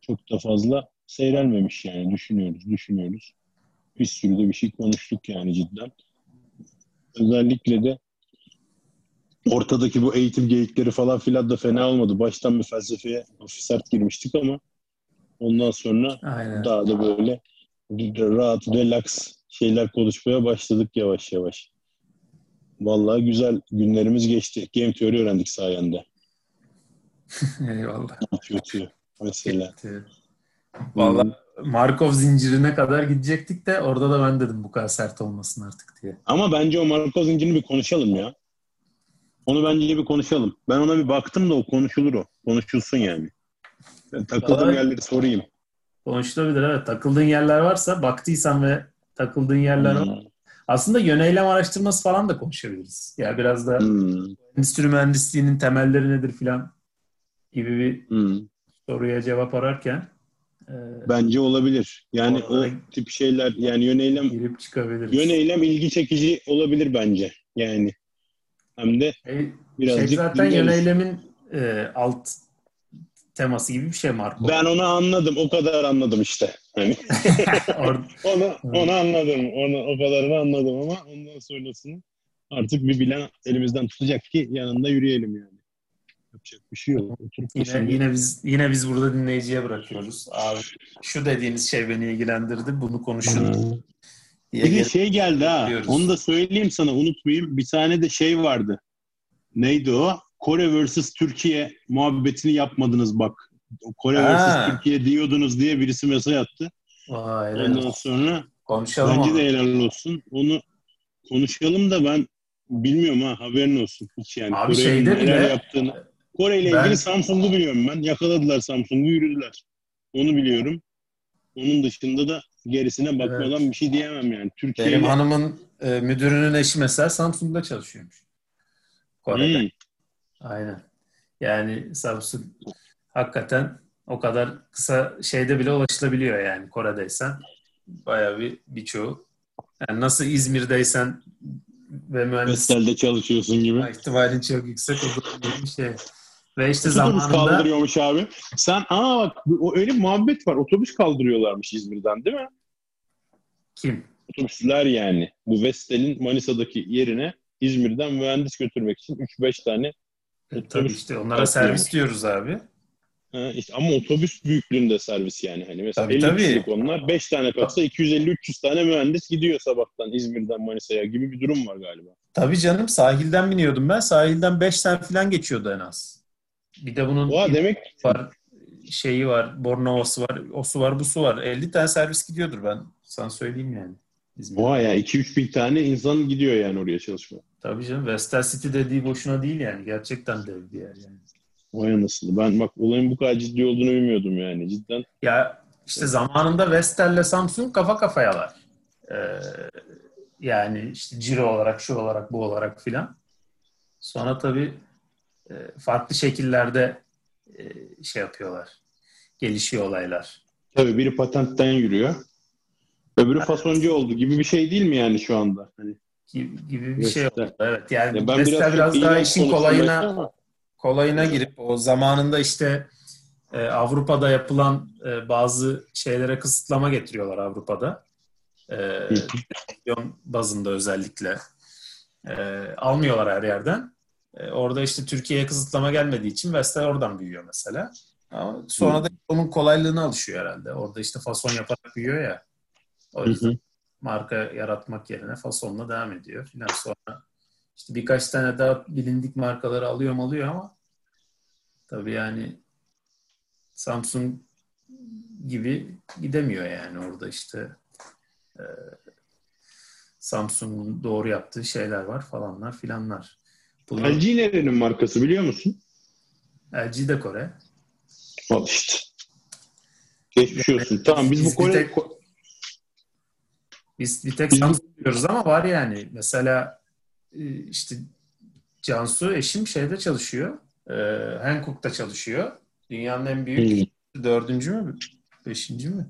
çok da fazla seyrelmemiş yani. Düşünüyoruz, düşünüyoruz. Bir sürü de bir şey konuştuk yani cidden. Özellikle de ortadaki bu eğitim geyikleri falan filan da fena olmadı. Baştan bir felsefeye sert girmiştik ama ondan sonra Aynen. daha da böyle rahat, relax şeyler konuşmaya başladık yavaş yavaş. Vallahi güzel günlerimiz geçti. Game teori öğrendik sayende. Eyvallah. Kötü mesela. Evet. Vallahi Markov zincirine kadar gidecektik de orada da ben dedim bu kadar sert olmasın artık diye. Ama bence o Marco zincirini bir konuşalım ya. Onu bence bir konuşalım. Ben ona bir baktım da o konuşulur o. Konuşulsun yani. Ben takıldığım Vallahi- yerleri sorayım. Konuşulabilir evet. Takıldığın yerler varsa baktıysan ve takıldığın yerler var. Hmm. Aslında yöneylem araştırması falan da konuşabiliriz. Yani biraz da Hmm. endüstri mühendisliğinin temelleri nedir filan gibi bir Hmm. soruya cevap ararken e, Bence olabilir. Yani o tip şeyler yani yöneylem girip çıkabiliriz. yöneylem ilgi çekici olabilir bence. Yani hem de E, birazcık şey zaten dinleriz. yöneylemin e, alt teması gibi bir şey Marco. Ben onu anladım. O kadar anladım işte. Hani onu onu anladım. Onu o kadarını anladım ama ondan sonrasını artık bir bilen elimizden tutacak ki yanında yürüyelim yani. Yapacak bir şey yok. Oturup Yine, şimdi- yine biz yine biz burada dinleyiciye bırakıyoruz. Abi şu dediğiniz şey beni ilgilendirdi. Bunu konuşun. Diye Bir de şey geldi ha. Biliyoruz. Onu da söyleyeyim sana unutmayayım. Bir tane de şey vardı. Neydi o? Kore vs. Türkiye muhabbetini yapmadınız bak. Kore Ha. vs. Türkiye diyordunuz diye birisi mesaj attı. Vay, Ondan olsun. sonra Konuşalım bence onu. de helal olsun. Onu konuşalım da ben bilmiyorum ha haberin olsun. Hiç yani. Abi Kore'nin şeyde neler bile- yaptığını. Kore ile Ben- ilgili Samsung'u biliyorum ben. Yakaladılar Samsung'u yürüdüler. Onu biliyorum. Onun dışında da Gerisine bakmadan Evet. bir şey diyemem yani. Türkiye Benim hanımın e, müdürünün eşi mesela Samsung'da çalışıyormuş. Kore'de. Hmm. Aynen. Yani Samsung hakikaten o kadar kısa şeyde bile ulaşılabiliyor yani Kore'deysen. Bayağı bir birçoğu. Yani nasıl İzmir'deysen ve mühendis Vestel'de çalışıyorsun gibi. ihtimalin çok yüksek o da bir şey. Ve işte Otobüs zamanında kaldırıyormuş abi. Sen aa bak o öyle bir muhabbet var. Otobüs kaldırıyorlarmış İzmir'den değil mi? kim? Otobüsler yani. Bu Vestel'in Manisa'daki yerine İzmir'den mühendis götürmek için 3-5 tane E, tabii Otobüs işte onlara servis diyoruz abi. Ha, işte ama otobüs büyüklüğünde servis yani. Hani mesela Tabii, 50 tabii. kişilik onlar 5 tane kalksa 250-300 tane mühendis gidiyor sabahtan İzmir'den Manisa'ya gibi bir durum var galiba. Tabii canım sahilden biniyordum ben. Sahilden 5 tane falan geçiyordu en az. Bir de bunun Oha demek var, şeyi var, Bornova'sı var, o su var, bu su var. 50 tane servis gidiyordur ben sana söyleyeyim yani. İzmir'e. oha ya 2-3 bin tane insan gidiyor yani oraya çalışmaya. Tabii canım Vestel City dediği boşuna değil yani. Gerçekten dev bir yer yani. Vay anasını. Ben bak olayın bu kadar ciddi olduğunu bilmiyordum yani. Cidden Ya işte zamanında Vestel'le Samsung kafa kafayalar. Ee, yani işte ciro olarak, şu olarak, bu olarak filan. Sonra tabii farklı şekillerde e, şey yapıyorlar. Gelişiyor olaylar. tabii biri patentten yürüyor. Öbürü fasoncu oldu gibi bir şey değil mi yani şu anda? Hani Gibi, gibi bir şey oldu. Evet yani ya ben biraz, biraz, daha işin kolayına ama- kolayına girip o zamanında işte e, Avrupa'da yapılan e, bazı şeylere kısıtlama getiriyorlar Avrupa'da. E, televizyon bazında özellikle. E, almıyorlar her yerden. E, orada işte Türkiye'ye kısıtlama gelmediği için Vestel oradan büyüyor mesela. Ama sonra da onun kolaylığına alışıyor herhalde. Orada işte fason yaparak büyüyor ya. O yüzden marka yaratmak yerine fasonla devam ediyor filan. Sonra işte birkaç tane daha bilindik markaları alıyor mu alıyor ama tabii yani Samsung gibi gidemiyor yani orada işte e, Samsung'un doğru yaptığı şeyler var falanlar filanlar. Bunu LG nerenin markası biliyor musun? LG de Kore. Al işte. Geçmiş olsun. Tamam biz bu Biz bir Kore... tek- Biz bir tek Samsung diyoruz ama var yani. Mesela e, işte Cansu eşim şeyde çalışıyor. E, Hankook'ta çalışıyor. Dünyanın en büyük Hmm, dördüncü mü? Beşinci mi?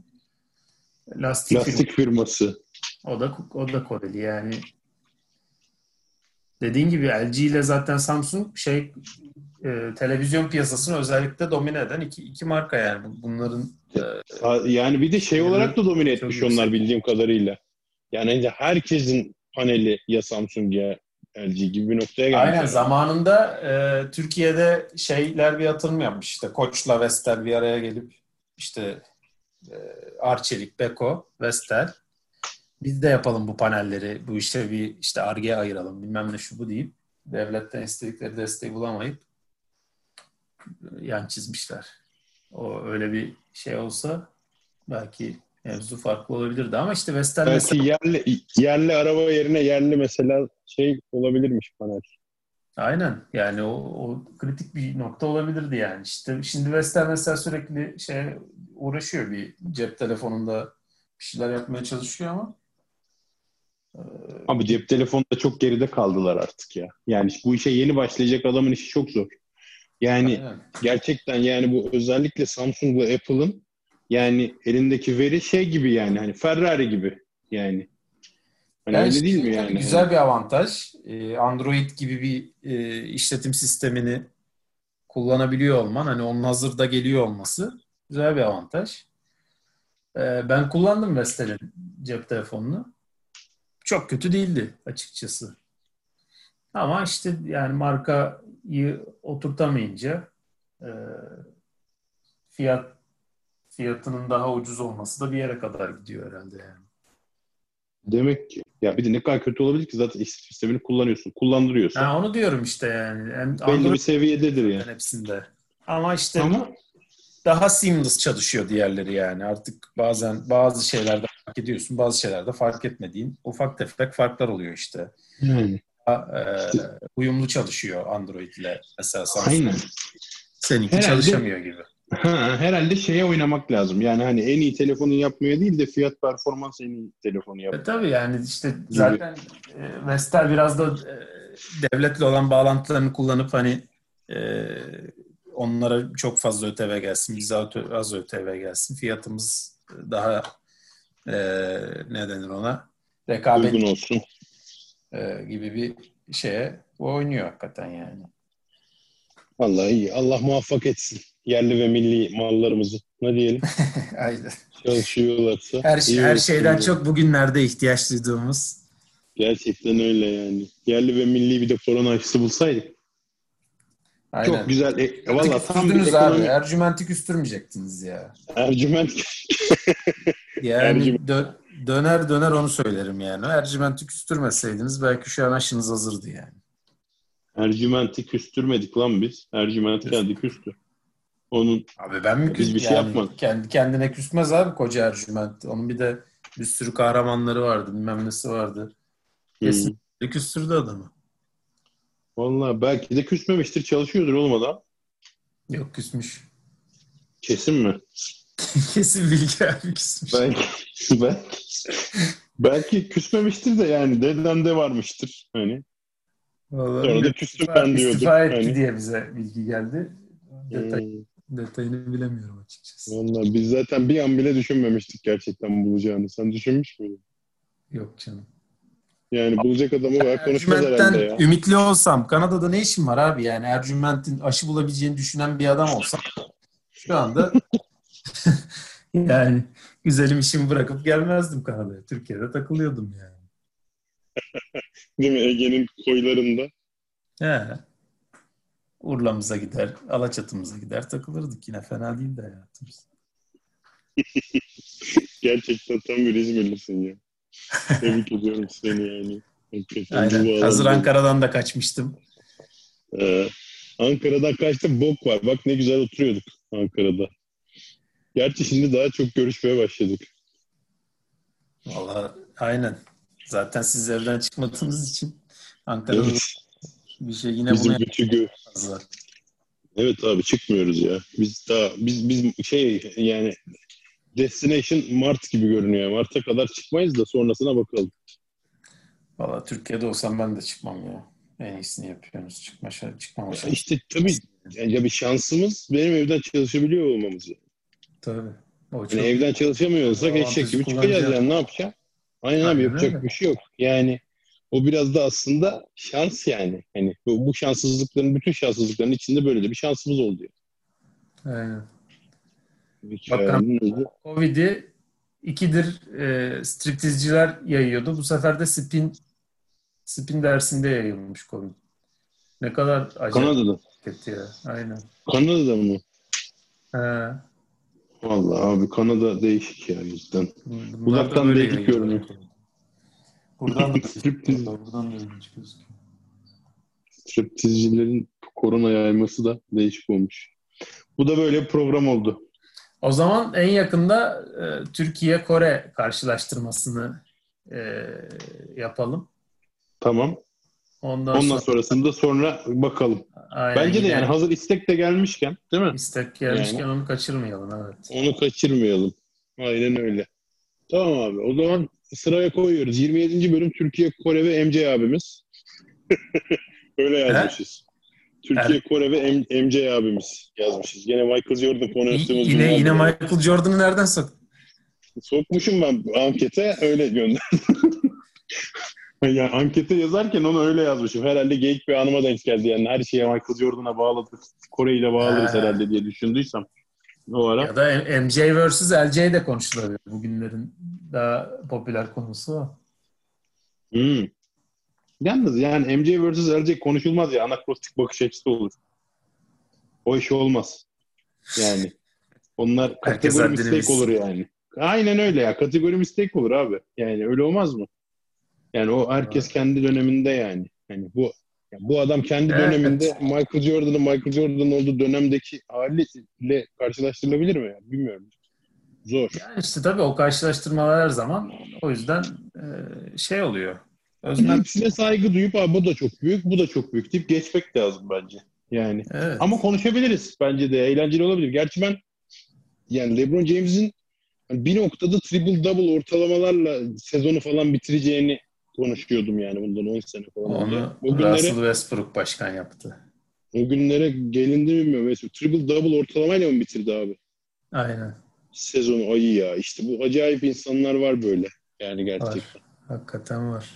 Lastik, lastik firması. O da o da Koreli yani. Dediğin gibi LG ile zaten Samsung şey e, televizyon piyasasını özellikle domine eden iki, iki marka yani. Bu- Bunların e, Yani bir de şey olarak da domine etmiş yüksek. onlar bildiğim kadarıyla. Yani herkesin paneli ya Samsung ya LG gibi bir noktaya gelmiş. Aynen yani. zamanında e, Türkiye'de şeyler bir yatırım yapmış işte Koç'la Vestel bir araya gelip işte e, Arçelik, Beko, Vestel biz de yapalım bu panelleri bu işe bir işte Ar-Ge ayıralım bilmem ne şu bu deyip devletten istedikleri desteği bulamayıp yan çizmişler. O öyle bir şey olsa belki mevzu farklı olabilirdi ama işte Vestel Belki mesela yerli, yerli araba yerine yerli mesela şey olabilirmiş panel. Aynen yani o, o kritik bir nokta olabilirdi yani. İşte şimdi Vestel mesela sürekli şey uğraşıyor bir cep telefonunda bir şeyler yapmaya çalışıyor ama Ama cep telefonda çok geride kaldılar artık ya. Yani bu işe yeni başlayacak adamın işi çok zor. Yani aynen. gerçekten yani bu özellikle Samsung'la Apple'ın yani elindeki veri şey gibi yani hani Ferrari gibi yani. Hani Yani öyle işte değil mi yani? Güzel bir avantaj. E, Android gibi bir e, işletim sistemini kullanabiliyor olman, hani onun hazırda geliyor olması güzel bir avantaj. E, ben kullandım Vestel'in cep telefonunu. Çok kötü değildi açıkçası. Ama işte yani markayı oturtamayınca e, fiyat fiyatının daha ucuz olması da bir yere kadar gidiyor herhalde yani. Demek ki. Ya bir de ne kadar kötü olabilir ki zaten işletim sistemini kullanıyorsun. Kullandırıyorsun. Ha, onu diyorum işte yani. Hem Belli bir seviyededir yani. hepsinde. Ama işte Ama daha seamless çalışıyor diğerleri yani. Artık bazen bazı şeylerde fark ediyorsun, bazı şeylerde fark etmediğin ufak tefek farklar oluyor işte. yani. Daha, e, uyumlu çalışıyor Android ile mesela Samsung. Aynen. Seninki Herhalde- çalışamıyor gibi. Ha, herhalde şeye oynamak lazım. Yani hani en iyi telefonu yapmaya değil de fiyat performans en iyi telefonu E, yap. tabii yani işte zaten e, Vestel biraz da e, devletle olan bağlantılarını kullanıp hani e, onlara çok fazla ÖTV gelsin, bize az- ÖTV gelsin. Fiyatımız daha e, ne denir ona? Rekabet Uygun olsun. e, gibi bir şeye oynuyor hakikaten yani. Vallahi iyi. Allah muvaffak etsin. Yerli ve milli mallarımızı. Ne diyelim? Aynen. Çalışıyorlarsa. Her, iyi her şeyden çok bugünlerde ihtiyaç duyduğumuz. Gerçekten öyle yani. Yerli ve milli bir de korona aşısı bulsaydık. Aynen. Çok güzel. E, Valla Valla tam bir abi. ekonomi. Ercüment'i küstürmeyecektiniz ya. Ercüment Yani Ercüment. dö- döner döner onu söylerim yani. Ercüment'i küstürmeseydiniz belki şu an aşınız hazırdı yani. Ercüment'i küstürmedik lan biz. Ercüment kendi küstü. Onun Abi ben mi Biz küstüm? bir şey yapmadık. Kendi kendine küsmez abi koca Ercüment. Onun bir de bir sürü kahramanları vardı. Bilmem nesi vardı. Kesin küstürdü adamı. Valla belki de küsmemiştir. Çalışıyordur oğlum adam. Yok küsmüş. Kesin mi? Kesin bilgi abi küsmüş. Belki, belki, belki küsmemiştir de yani dedemde varmıştır. Hani Vallahi Sonra da küstüm İstifa- ben diyordu. İstifa etti Hani- diye bize bilgi geldi. Detay, hmm, detayını bilemiyorum açıkçası. valla biz zaten bir an bile düşünmemiştik gerçekten bulacağını. Sen düşünmüş müydün? Yok canım. Yani bulacak adamı var konuşmaz herhalde ya. ümitli olsam Kanada'da ne işim var abi yani Ercüment'in aşı bulabileceğini düşünen bir adam olsam şu anda yani güzelim işimi bırakıp gelmezdim Kanada'ya. Türkiye'de takılıyordum yani. Değil mi? Ege'nin koylarında. He. Urla'mıza gider, Alaçatımıza gider takılırdık yine fena değil de hayatımız. Gerçekten tam bir İzmirlisin ya. Tebrik ediyorum seni yani. Aynen. Hazır Ankara'dan da kaçmıştım. Ee, Ankara'dan kaçta bok var. Bak ne güzel oturuyorduk Ankara'da. Gerçi şimdi daha çok görüşmeye başladık. Vallahi aynen. Zaten siz evden çıkmadığınız için Ankara'da Evet. bir şey yine Bizim bunu bütün gö-. Evet abi çıkmıyoruz ya. Biz daha biz biz şey yani destination Mart gibi görünüyor. Mart'a kadar çıkmayız da sonrasına bakalım. Valla Türkiye'de olsam ben de çıkmam ya. En iyisini yapıyorsunuz. Çıkma çıkmama şansı. İşte tabii yani ya bir şansımız benim evden çalışabiliyor olmamız. Tabii. O. Yani evden çalışamıyorsak Avantajı eşek gibi çıkacağız yani ne yapacağız? Aynen abi Aynen yapacak öyle. bir şey yok. Yani o biraz da aslında şans yani. Hani bu, bu şanssızlıkların bütün şanssızlıkların içinde böyle de bir şansımız oldu. Aynen. Özü. Covid'i ikidir e, striptizciler yayıyordu. Bu sefer de spin spin dersinde yayılmış Covid. Ne kadar acayip Kanada'da. ya. Aynen. Kanada'da mı? He. Vallahi abi Kanada değişik. Bunlar da Uzaktan değişik görünüyor. Buradan da Striptiz. buradan da. Striptizcilerin korona yayması da değişik olmuş. Bu da böyle bir program oldu. O zaman en yakında e, Türkiye-Kore karşılaştırmasını e, yapalım. Tamam. Ondan, Ondan sonra sonrasında sonra bakalım. aynen, Bence de yani hazır istek de gelmişken değil mi? istek gelmişken onu kaçırmayalım evet. Onu kaçırmayalım. Aynen öyle. Tamam abi. O zaman sıraya koyuyoruz. 27. bölüm Türkiye, Kore ve MC abimiz. öyle yazmışız. Türkiye, Kore ve M- MC abimiz yazmışız. Yine Michael Jordan konu Y- yaptığımız yine yine. Michael Jordan'ı nereden sok? Sokmuşum ben ankete öyle gönderdim. yani ankete yazarken onu öyle yazmışım. Herhalde geyik bir anıma denk geldi. Yani her şeye Michael Jordan'a bağladık. Kore ile bağlarız Ha. herhalde diye düşündüysem. O ara. Ya da MJ vs. LJ de konuşulabilir. Bugünlerin daha popüler konusu. Hmm. Yalnız yani MJ vs. LJ konuşulmaz ya. Anakronistik bakış açısı olur. O iş olmaz. Yani. Onlar kategori mistake olur yani. Aynen öyle ya. Kategori mistake olur abi. Yani öyle olmaz mı? Yani o herkes kendi döneminde yani. Hani bu bu adam kendi Evet. döneminde Michael Jordan'ın Michael Jordan'ın olduğu dönemdeki haliyle karşılaştırılabilir mi? ya? Bilmiyorum. Zor. Yani işte tabii o karşılaştırmalar her zaman o yüzden e, şey oluyor. Özmen hepsine saygı duyup Aa, bu da çok büyük, bu da çok büyük deyip geçmek lazım bence. Yani. Evet. Ama konuşabiliriz. Bence de eğlenceli olabilir. Gerçi ben yani LeBron James'in bir noktada triple double ortalamalarla sezonu falan bitireceğini konuşuyordum yani bundan 10 sene falan. Onu O günlere, Russell Westbrook başkan yaptı. o günlere gelindi mi bilmiyorum. Mesela triple double ortalamayla mı bitirdi abi? Aynen. Sezonu ayı ya. İşte bu acayip insanlar var böyle. Yani gerçekten. Hakikaten var.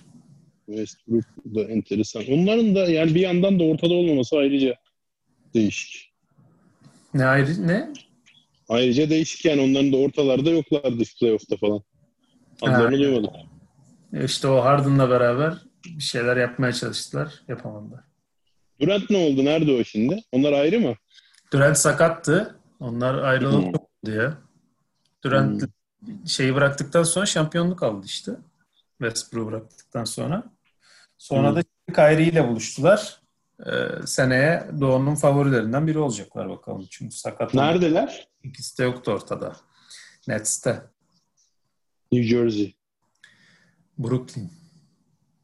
Westbrook da enteresan. Onların da yani bir yandan da ortada olmaması ayrıca değişik. Ne ayrı ne? Ayrıca değişik yani onların da ortalarda yoklardı playoff'ta falan. Adlarını Ha, duymadık. İşte o Harden'la beraber bir şeyler yapmaya çalıştılar. Yapamadılar. Durant ne oldu? Nerede o şimdi? Onlar ayrı mı? Durant sakattı. Onlar ayrılıp Hmm. ya. Durant şeyi bıraktıktan sonra şampiyonluk aldı işte. Westbrook'u bıraktıktan sonra. Sonra Hmm. da Kyrie ile buluştular. Ee, seneye Doğu'nun favorilerinden biri olacaklar bakalım. Çünkü sakat. Neredeler? İkisi de yoktu ortada. Nets'te. New Jersey. Brooklyn.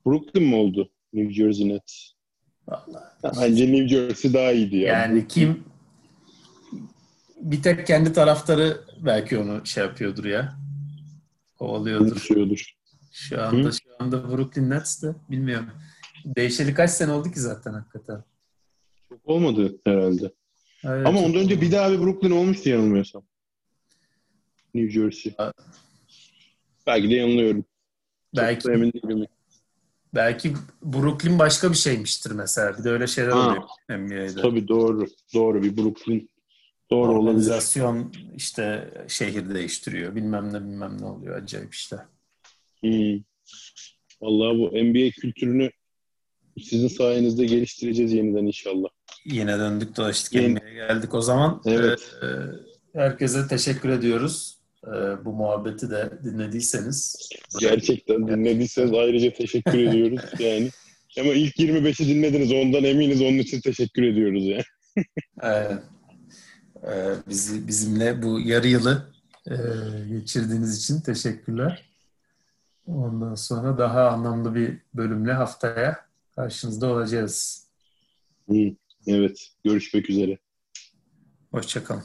Brooklyn mi oldu? New Jersey Nets. Vallahi. Bence New Jersey daha iyiydi ya. Yani kim bir tek kendi taraftarı belki onu şey yapıyordur ya. Kovalıyordur. Konuşuyordur. Şu anda Hı? şu anda Brooklyn Nets de bilmiyorum. Değişeli kaç sene oldu ki zaten hakikaten. Çok olmadı herhalde. Evet, Ama ondan önce oldu. bir daha bir Brooklyn olmuştu yanılmıyorsam. New Jersey. Ha. Belki de yanılıyorum. belki Çok emin değilim. belki Brooklyn başka bir şeymiştir mesela. Bir de öyle şeyler Ha. oluyor NBA'de. Tabii doğru. Doğru bir Brooklyn. Doğru olabilir. Organizasyon işte şehir değiştiriyor. Bilmem ne bilmem ne oluyor. Acayip işte. Hmm. Vallahi bu NBA kültürünü sizin sayenizde geliştireceğiz yeniden inşallah. Yine döndük dolaştık Yeni- NBA'ye geldik. O zaman Evet. e, e, herkese teşekkür ediyoruz. E, bu muhabbeti de dinlediyseniz. Gerçekten dinlediyseniz ayrıca teşekkür ediyoruz yani. Ama ilk 25'i dinlediniz ondan eminiz onun için teşekkür ediyoruz yani. e, e, bizi bizimle bu yarı yılı e, geçirdiğiniz için teşekkürler. Ondan sonra daha anlamlı bir bölümle haftaya karşınızda olacağız. Evet görüşmek üzere. Hoşçakalın.